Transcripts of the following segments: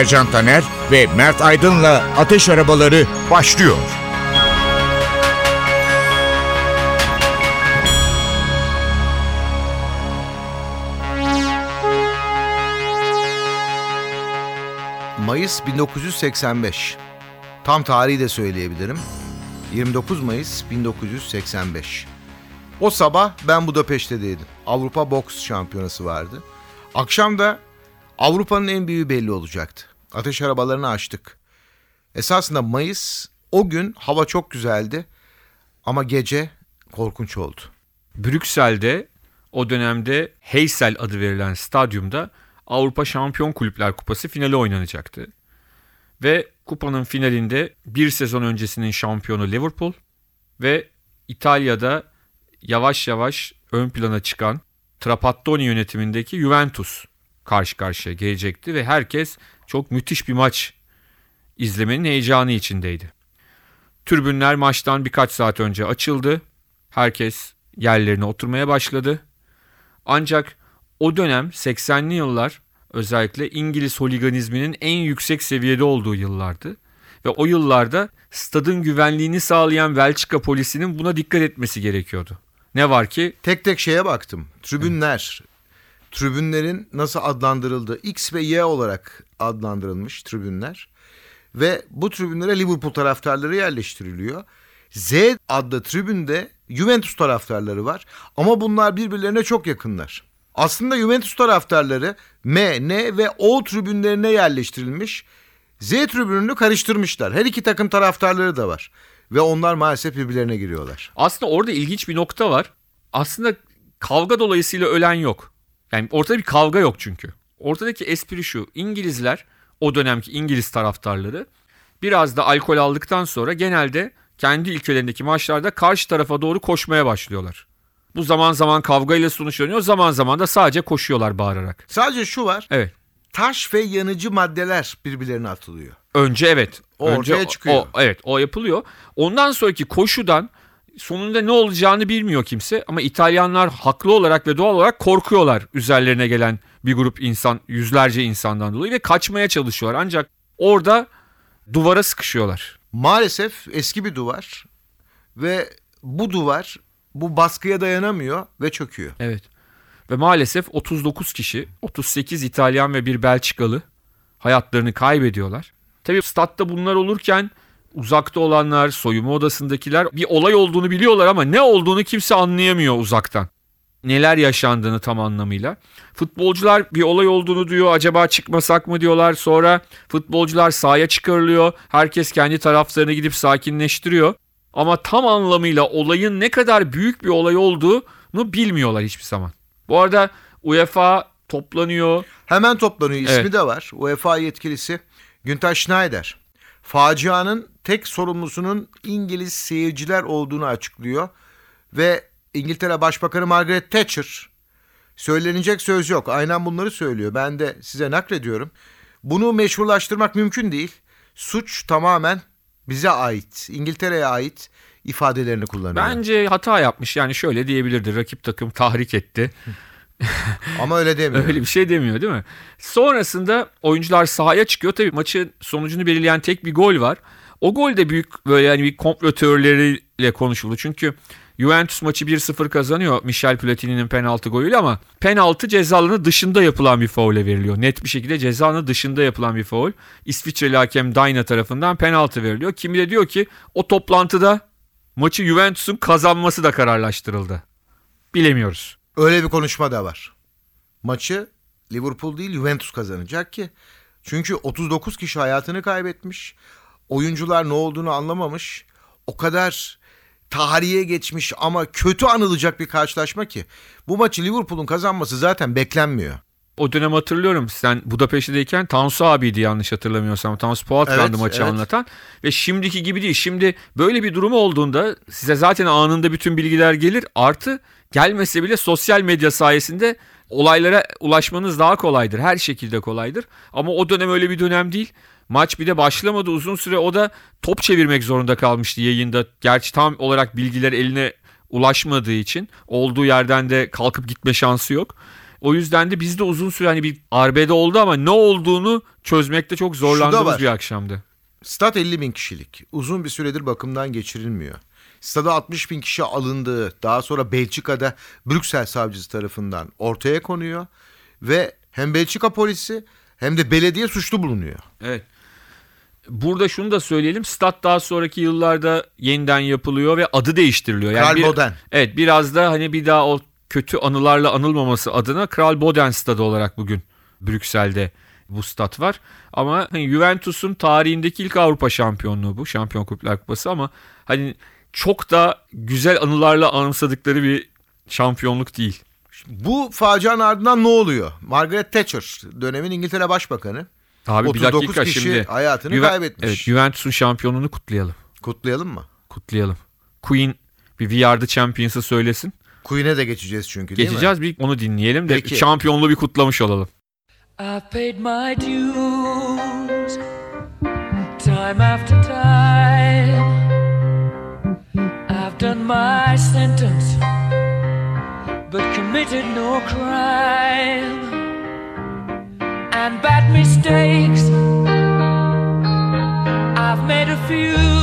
Ercan Taner ve Mert Aydın'la Ateş Arabaları başlıyor. Mayıs 1985. Tam tarihi de söyleyebilirim. 29 Mayıs 1985. O sabah ben Budapeşte'deydim. Avrupa Boks Şampiyonası vardı. Akşam da Avrupa'nın en büyüğü belli olacaktı. Ateş arabalarını açtık. Esasında Mayıs o gün hava çok güzeldi ama gece korkunç oldu. Brüksel'de o dönemde Heysel adı verilen stadyumda Avrupa Şampiyon Kulüpler Kupası finali oynanacaktı. Ve kupanın finalinde bir sezon öncesinin şampiyonu Liverpool ve İtalya'da yavaş yavaş ön plana çıkan Trapattoni yönetimindeki Juventus karşı karşıya gelecekti ve herkes çok müthiş bir maç izlemenin heyecanı içindeydi. Tribünler maçtan birkaç saat önce açıldı. Herkes yerlerine oturmaya başladı. Ancak o dönem 80'li yıllar özellikle İngiliz holiganizminin en yüksek seviyede olduğu yıllardı. Ve o yıllarda stadın güvenliğini sağlayan Belçika polisinin buna dikkat etmesi gerekiyordu. Ne var ki Tek tek şeye baktım. Tribünler. Tribünlerin nasıl adlandırıldığı X ve Y olarak adlandırılmış tribünler. Ve bu tribünlere Liverpool taraftarları yerleştiriliyor. Z adlı tribünde Juventus taraftarları var. Ama bunlar birbirlerine çok yakınlar. Aslında Juventus taraftarları M, N ve O tribünlerine yerleştirilmiş. Z tribününü karıştırmışlar. Her iki takım taraftarları da var. Ve onlar maalesef birbirlerine giriyorlar. aslında orada ilginç bir nokta var. Aslında kavga dolayısıyla ölen yok. Yani ortada bir kavga yok çünkü. Ortadaki espri şu. İngilizler o dönemki İngiliz taraftarları biraz da alkol aldıktan sonra genelde kendi ülkelerindeki maçlarda karşı tarafa doğru koşmaya başlıyorlar. Bu zaman zaman kavgayla sonuçlanıyor, zaman zaman da sadece koşuyorlar bağırarak. Sadece şu var. Evet. Taş ve yanıcı maddeler birbirlerine atılıyor. Önce evet. O Önce ortaya çıkıyor. O, evet o yapılıyor. Ondan sonraki koşudan sonunda ne olacağını bilmiyor kimse. Ama İtalyanlar haklı olarak ve doğal olarak korkuyorlar üzerlerine gelen bir grup insan, yüzlerce insandan dolayı ve kaçmaya çalışıyorlar. Ancak orada duvara sıkışıyorlar. Maalesef eski bir duvar ve bu duvar bu baskıya dayanamıyor ve çöküyor. Evet. Ve maalesef 39 kişi, 38 İtalyan ve bir Belçikalı hayatlarını kaybediyorlar. Tabii statta bunlar olurken uzakta olanlar, soyunma odasındakiler bir olay olduğunu biliyorlar ama ne olduğunu kimse anlayamıyor uzaktan. Neler yaşandığını tam anlamıyla. Futbolcular bir olay olduğunu diyor. Acaba çıkmasak mı diyorlar. Sonra futbolcular sahaya çıkarılıyor. Herkes kendi taraflarını gidip sakinleştiriyor. Ama tam anlamıyla olayın ne kadar büyük bir olay olduğunu bilmiyorlar hiçbir zaman. Bu arada UEFA toplanıyor. Hemen toplanıyor. İsmi Evet. de var. UEFA yetkilisi Günter Schneider. Facianın tek sorumlusunun İngiliz seyirciler olduğunu açıklıyor. Ve İngiltere Başbakanı Margaret Thatcher söylenecek söz yok. Aynen bunları söylüyor. Ben de size naklediyorum. Bunu meşrulaştırmak mümkün değil. Suç tamamen bize ait, İngiltere'ye ait ifadelerini kullanıyor. Bence hata yapmış. Yani şöyle diyebilirdi. Rakip takım tahrik etti. Ama öyle demiyor. Öyle bir şey demiyor değil mi? Sonrasında oyuncular sahaya çıkıyor. Tabii maçın sonucunu belirleyen tek bir gol var. O gol de büyük böyle yani bir komplo teorileriyle konuşuldu. Çünkü Juventus maçı 1-0 kazanıyor Michel Platini'nin penaltı golüyle ama penaltı ceza alanı dışında yapılan bir faule veriliyor. Net bir şekilde ceza alanı dışında yapılan bir faul. İsviçreli hakem Dayna tarafından penaltı veriliyor. Kimi de diyor ki o toplantıda maçı Juventus'un kazanması da kararlaştırıldı. Bilemiyoruz. Öyle bir konuşma da var. Maçı Liverpool değil Juventus kazanacak ki. Çünkü 39 kişi hayatını kaybetmiş. Oyuncular ne olduğunu anlamamış. O kadar tarihe geçmiş ama kötü anılacak bir karşılaşma ki. Bu maçı Liverpool'un kazanması zaten beklenmiyor. O dönem hatırlıyorum sen Budapeşte'deyken Tansu abiydi yanlış hatırlamıyorsam. Tansu Polatkan'dı Evet, maçı evet. anlatan. Ve şimdiki gibi değil. Şimdi böyle bir durum olduğunda size zaten anında bütün bilgiler gelir. Artı gelmese bile sosyal medya sayesinde olaylara ulaşmanız daha kolaydır. Her şekilde kolaydır. Ama o dönem öyle bir dönem değil. Maç bir de başlamadı uzun süre o da top çevirmek zorunda kalmıştı yayında. Gerçi tam olarak bilgiler eline ulaşmadığı için olduğu yerden de kalkıp gitme şansı yok. O yüzden de bizde uzun süre hani bir arbede oldu ama ne olduğunu çözmekte çok zorlandığımız bir akşamdı. Stat 50 bin kişilik. Uzun bir süredir bakımdan geçirilmiyor. Stada 60 bin kişi alındığı daha sonra Belçika'da Brüksel savcısı tarafından ortaya konuyor. Ve hem Belçika polisi hem de belediye suçlu bulunuyor. Evet. Burada şunu da söyleyelim. Stat daha sonraki yıllarda yeniden yapılıyor ve adı değiştiriliyor. Kral bir- Boden. Evet biraz da hani bir daha o kötü anılarla anılmaması adına Kral Boden stadı olarak bugün Brüksel'de bu stat var. Ama hani Juventus'un tarihindeki ilk Avrupa şampiyonluğu bu. Şampiyon Kulüpler Kupası ama hani çok da güzel anılarla anımsadıkları bir şampiyonluk değil. Bu facianın ardından ne oluyor? Margaret Thatcher dönemin İngiltere Başbakanı. Abi bir 39 dakika kişi şimdi. hayatını Juve- kaybetmiş. Evet, Juventus'un şampiyonluğunu kutlayalım. Kutlayalım mı? Kutlayalım. Queen bir We Are The Champions'ı söylesin. Queen'e de geçeceğiz çünkü değil mi? Geçeceğiz bir onu dinleyelim de Peki. şampiyonluğu bir kutlamış olalım. I've paid my dues time after time. I've done my sentence, but committed no crime. And bad mistakes, I've made a few.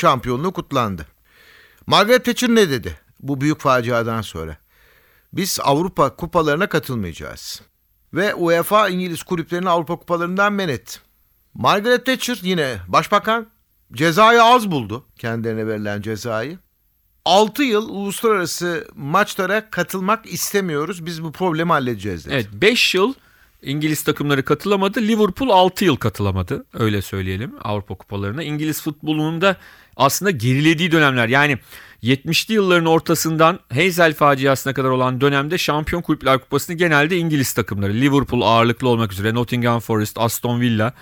Şampiyonluğu kutlandı. Margaret Thatcher ne dedi bu büyük faciadan sonra? Biz Avrupa kupalarına katılmayacağız. Ve UEFA İngiliz kulüplerini Avrupa kupalarından men etti. Margaret Thatcher yine başbakan cezayı az buldu kendilerine verilen cezayı. 6 yıl uluslararası maçlara katılmak istemiyoruz. Biz bu problemi halledeceğiz dedi. Evet 5 yıl İngiliz takımları katılamadı. Liverpool 6 yıl katılamadı. Öyle söyleyelim Avrupa kupalarına. İngiliz futbolunun da aslında gerilediği dönemler. Yani 70'li yılların ortasından Hazel faciasına kadar olan dönemde Şampiyon Kulüpler Kupası'nı genelde İngiliz takımları, Liverpool ağırlıklı olmak üzere, Nottingham Forest, Aston Villa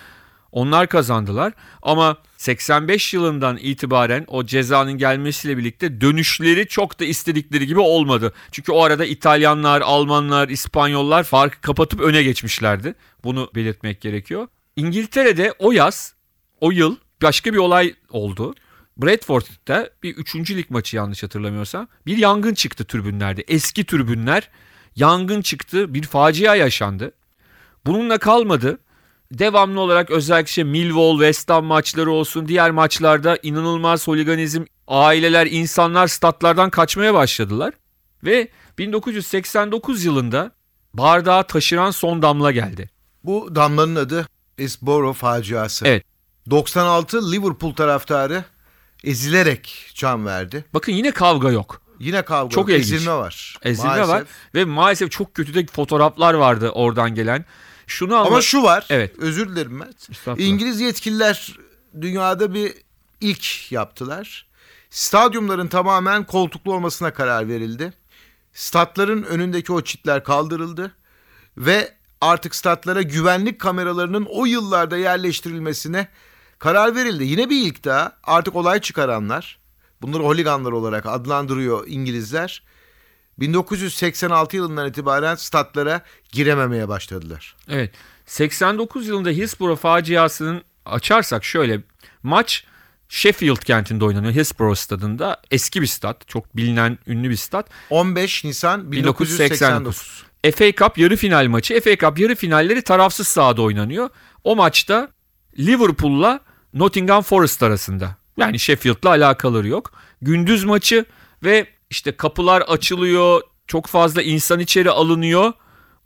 onlar kazandılar. Ama 85 yılından itibaren o cezanın gelmesiyle birlikte dönüşleri çok da istedikleri gibi olmadı. Çünkü o arada İtalyanlar, Almanlar, İspanyollar farkı kapatıp öne geçmişlerdi. Bunu belirtmek gerekiyor. İngiltere'de o yaz, o yıl başka bir olay oldu. Bradford'da bir 3. lig maçı yanlış hatırlamıyorsam bir yangın çıktı tribünlerde. Eski tribünler yangın çıktı bir facia yaşandı. Bununla kalmadı. Devamlı olarak özellikle işte Millwall, West Ham maçları olsun diğer maçlarda inanılmaz holiganizm, aileler, insanlar statlardan kaçmaya başladılar. Ve 1989 yılında bardağı taşıran son damla geldi. Bu damlanın adı Isboro faciası. Evet. 96 Liverpool taraftarı ezilerek can verdi. Bakın yine kavga yok. Yine kavga Çok yok, ilginç. ezilme var. Ezilme Maalesef. var ve maalesef çok kötü de fotoğraflar vardı oradan gelen. Şunu anla- Ama şu var. Evet. Özür dilerim Mert. İngiliz yetkililer dünyada bir ilk yaptılar. Stadyumların tamamen koltuklu olmasına karar verildi. Statların önündeki o çitler kaldırıldı ve artık statlara güvenlik kameralarının o yıllarda yerleştirilmesine karar verildi. Yine bir ilk daha artık olay çıkaranlar, bunları holiganlar olarak adlandırıyor İngilizler. 1986 yılından itibaren statlara girememeye başladılar. Evet. 89 yılında Hillsborough faciasının açarsak şöyle maç Sheffield kentinde oynanıyor. Hillsborough stadında eski bir stat. Çok bilinen ünlü bir stat. 15 Nisan 1989. FA Cup yarı final maçı. FA Cup yarı finalleri tarafsız sahada oynanıyor. O maçta Liverpool'la Nottingham Forest arasında. Yani Sheffield'la alakaları yok. Gündüz maçı ve işte kapılar açılıyor. Çok fazla insan içeri alınıyor.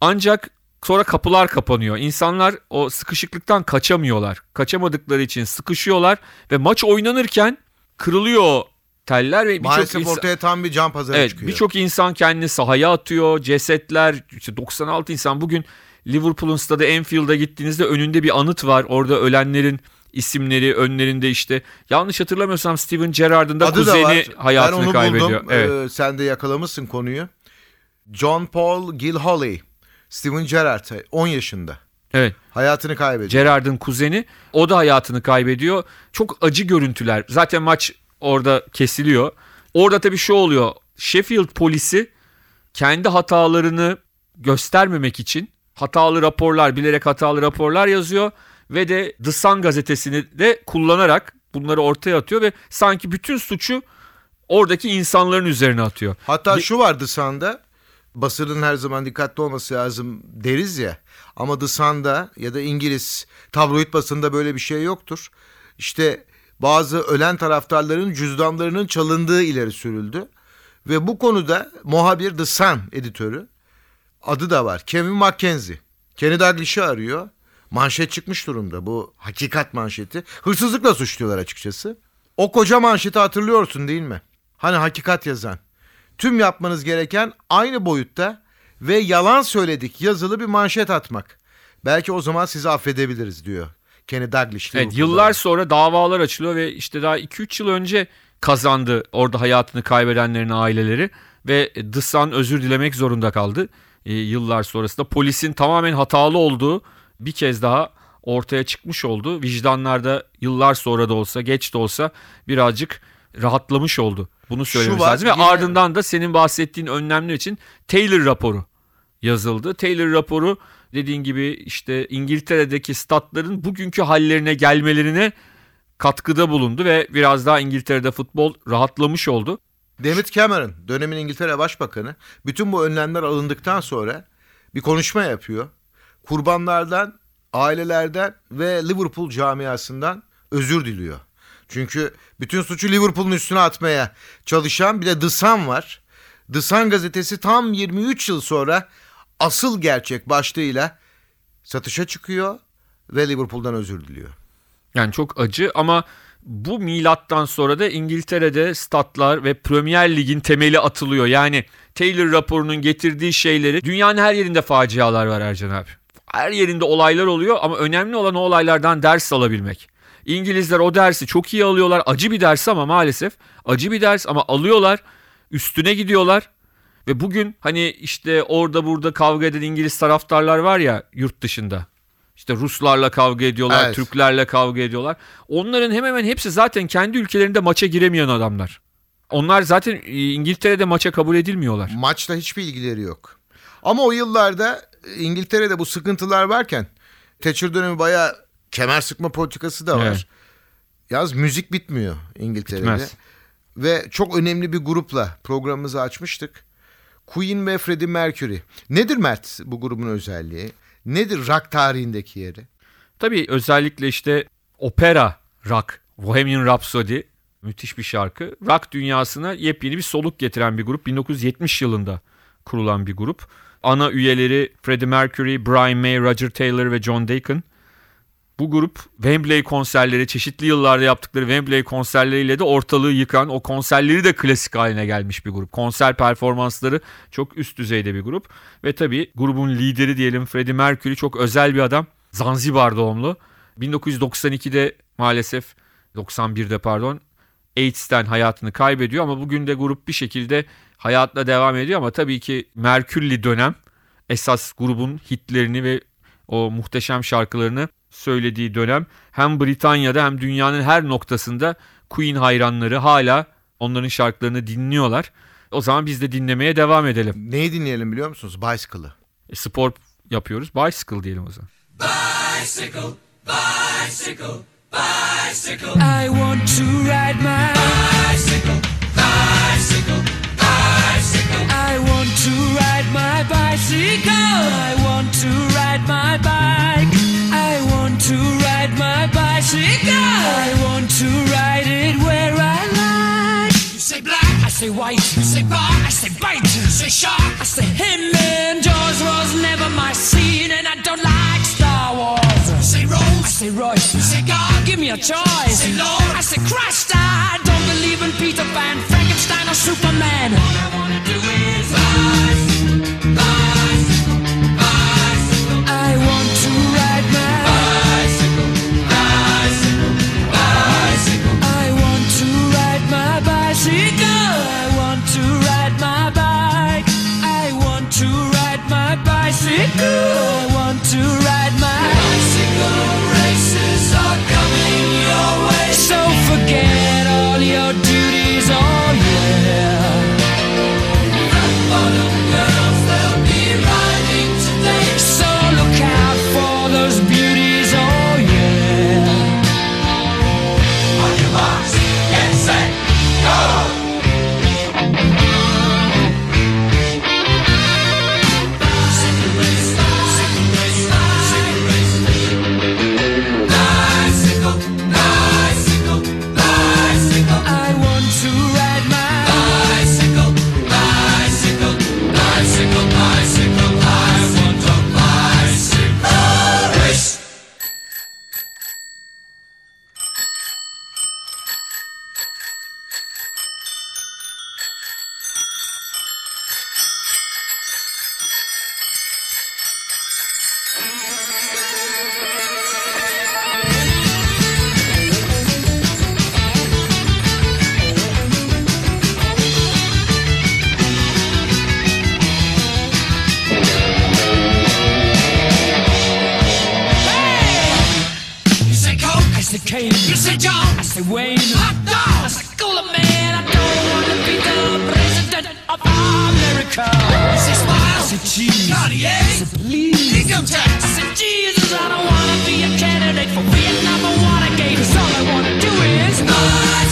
Ancak sonra kapılar kapanıyor. İnsanlar o sıkışıklıktan kaçamıyorlar. Kaçamadıkları için sıkışıyorlar ve maç oynanırken kırılıyor teller ve birçok insan- ortaya tam bir can pazarı Evet çıkıyor. birçok insan kendini sahaya atıyor. Cesetler işte 96 insan bugün Liverpool'un stadı Enfield'a gittiğinizde önünde bir anıt var. Orada ölenlerin isimleri önlerinde işte yanlış hatırlamıyorsam Steven Gerrard'ın da Adı kuzeni da var. hayatını ben onu kaybediyor. buldum. Evet. Ee, sen de yakalamışsın konuyu. John Paul Gilhooley. Steven Gerrard 10 yaşında. evet. Hayatını kaybediyor. Gerrard'ın kuzeni o da hayatını kaybediyor. Çok acı görüntüler. Zaten maç orada kesiliyor. Orada tabii şu oluyor. Sheffield polisi kendi hatalarını göstermemek için hatalı raporlar, bilerek hatalı raporlar yazıyor ve de The Sun gazetesini de kullanarak bunları ortaya atıyor ve sanki bütün suçu oradaki insanların üzerine atıyor. Hatta şu vardı Sun'da. Basının her zaman dikkatli olması lazım deriz ya. Ama The Sun'da ya da İngiliz tabloid basında böyle bir şey yoktur. İşte bazı ölen taraftarların cüzdanlarının çalındığı ileri sürüldü. Ve bu konuda muhabir The Sun editörü adı da var. Kevin Mackenzie. Kenny Dalglish'i arıyor. Manşet çıkmış durumda bu hakikat manşeti. Hırsızlıkla suçluyorlar açıkçası. O koca manşeti hatırlıyorsun değil mi? Hani hakikat yazan. Tüm yapmanız gereken aynı boyutta ve yalan söyledik yazılı bir manşet atmak. Belki o zaman sizi affedebiliriz diyor. Kenny Dalglish. Evet yıllar sonra davalar açılıyor ve işte daha 2-3 yıl önce kazandı orada hayatını kaybedenlerin aileleri ve The Sun özür dilemek zorunda kaldı e, yıllar sonrasında. Polisin tamamen hatalı olduğu bir kez daha ortaya çıkmış oldu. Vicdanlarda yıllar sonra da olsa geç de olsa birazcık rahatlamış oldu. Bunu söylememiz var, lazım ve yine- ardından da senin bahsettiğin önlemler için Taylor raporu yazıldı. Taylor raporu dediğin gibi işte İngiltere'deki statların bugünkü hallerine gelmelerine katkıda bulundu ve biraz daha İngiltere'de futbol rahatlamış oldu. David Cameron dönemin İngiltere Başbakanı bütün bu önlemler alındıktan sonra bir konuşma yapıyor. Kurbanlardan, ailelerden ve Liverpool camiasından özür diliyor. Çünkü bütün suçu Liverpool'un üstüne atmaya çalışan bir de The Sun var. The Sun gazetesi tam 23 yıl sonra asıl gerçek başlığıyla satışa çıkıyor ve Liverpool'dan özür diliyor. Yani çok acı ama bu milattan sonra da İngiltere'de statlar ve Premier Lig'in temeli atılıyor. Yani Taylor raporunun getirdiği şeyleri dünyanın her yerinde facialar var Ercan abi. Her yerinde olaylar oluyor ama önemli olan o olaylardan ders alabilmek. İngilizler o dersi çok iyi alıyorlar. Acı bir ders ama maalesef. Acı bir ders ama alıyorlar. Üstüne gidiyorlar. Ve bugün hani işte orada burada kavga eden İngiliz taraftarlar var ya yurt dışında. İşte Ruslarla kavga ediyorlar, Evet. Türklerle kavga ediyorlar. Onların hemen hemen hepsi zaten kendi ülkelerinde maça giremeyen adamlar. Onlar zaten e, İngiltere'de maça kabul edilmiyorlar. Maçla hiçbir ilgileri yok. Ama o yıllarda İngiltere'de bu sıkıntılar varken Thatcher dönemi bayağı kemer sıkma politikası da var. Evet. Yalnız müzik bitmiyor İngiltere'de. Bitmez. Ve çok önemli bir grupla programımızı açmıştık. Queen ve Freddie Mercury. Nedir Mert bu grubun özelliği? Nedir rock tarihindeki yeri? Tabii özellikle işte opera rock, Bohemian Rhapsody müthiş bir şarkı. Rock dünyasına yepyeni bir soluk getiren bir grup. 1970 yılında kurulan bir grup. Ana üyeleri Freddie Mercury, Brian May, Roger Taylor ve John Deacon. Bu grup Wembley konserleri, çeşitli yıllarda yaptıkları Wembley konserleriyle de ortalığı yıkan, o konserleri de klasik haline gelmiş bir grup. Konser performansları çok üst düzeyde bir grup. Ve tabii grubun lideri diyelim Freddie Mercury çok özel bir adam. Zanzibar doğumlu. 1992'de maalesef 91'de pardon AIDS'ten hayatını kaybediyor ama bugün de grup bir şekilde hayatla devam ediyor ama tabii ki Merkürli dönem esas grubun hitlerini ve o muhteşem şarkılarını söylediği dönem hem Britanya'da hem dünyanın her noktasında Queen hayranları hala onların şarkılarını dinliyorlar. O zaman biz de dinlemeye devam edelim. Neyi dinleyelim biliyor musunuz? Bicycle'ı. E, spor yapıyoruz. Bicycle diyelim o zaman. I want to ride my bicycle, bicycle, bicycle. I want to ride my bicycle. I want to ride my bike. I want to ride my bicycle. I want to ride it where I like. You say black, I say white. You say bar, I say bite. You say shark, I say him. And Jaws was never my scene, and I don't like Star Wars. You say Rose, I say Royce. You say God, give me a choice. You Say Lord, I say Christ. I don't believe in Peter Pan, Frankenstein, or Superman. Kane. You say John, I say Wayne. Hot dog, I say Cooler Man. I don't want to be the president of America. You say Smile, I say Cheese. Cartier, I say Please. Income tax, I say Jesus. I don't want to be a candidate for Vietnam or Watergate. 'Cause all I want to do is bicycle,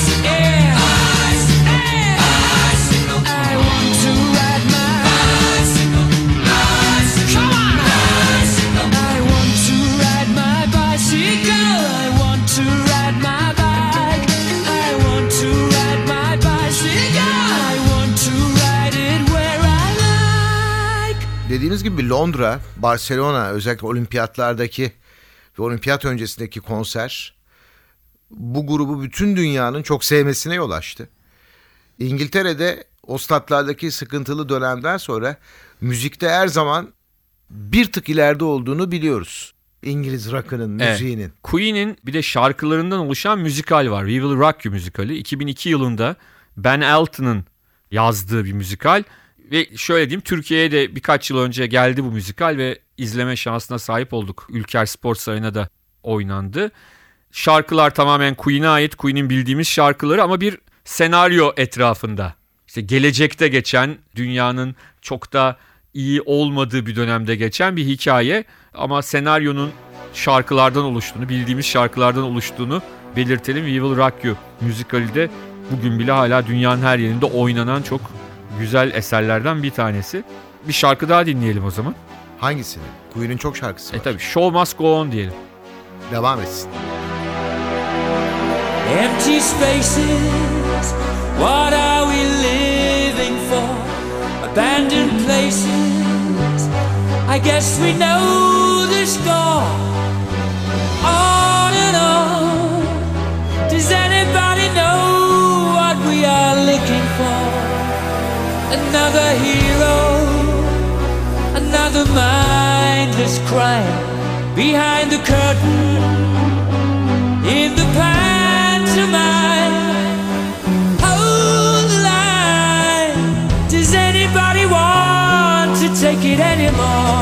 like. Dediğimiz gibi Londra, Barcelona özellikle olimpiyatlardaki ve olimpiyat öncesindeki konser bu grubu bütün dünyanın çok sevmesine yol açtı. İngiltere'de o statlardaki sıkıntılı dönemden sonra müzikte her zaman bir tık ileride olduğunu biliyoruz. İngiliz rock'ının, Evet. müziğinin. Queen'in bir de şarkılarından oluşan müzikal var. We Will Rock You müzikali. 2002 yılında Ben Elton'ın yazdığı bir müzikal. Ve şöyle diyeyim Türkiye'ye de birkaç yıl önce geldi bu müzikal ve izleme şansına sahip olduk. Ülker Spor Sarayı'na da oynandı. Şarkılar tamamen Queen'e ait. Queen'in bildiğimiz şarkıları ama bir senaryo etrafında. İşte gelecekte geçen dünyanın çok da iyi olmadığı bir dönemde geçen bir hikaye ama senaryonun şarkılardan oluştuğunu, bildiğimiz şarkılardan oluştuğunu belirtelim. We Will Rock You müzikali de bugün bile hala dünyanın her yerinde oynanan çok güzel eserlerden bir tanesi. Bir şarkı daha dinleyelim o zaman. Hangisini? Queen'in çok şarkısı var. E tabi Show Must Go On diyelim. Devam etsin. Empty spaces, what are we living for? Abandoned places, I guess we know the score. On and on, does anybody know what we are looking for? Another hero, another mindless crime behind the curtain in the pantomime. Hold the line. Does anybody want to take it anymore?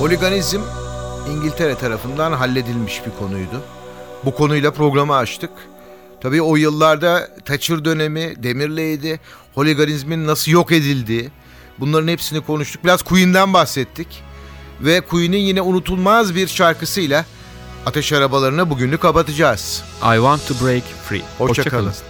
Holiganizm İngiltere tarafından halledilmiş bir konuydu. Bu konuyla programı açtık. Tabii o yıllarda Thatcher dönemi, Demirley'di, holiganizmin nasıl yok edildiği, bunların hepsini konuştuk. Biraz Queen'den bahsettik. Ve Queen'in yine unutulmaz bir şarkısıyla ateş arabalarını bugünlük kapatacağız. I Want to Break Free. Hoşça Hoşça kalın. kalın.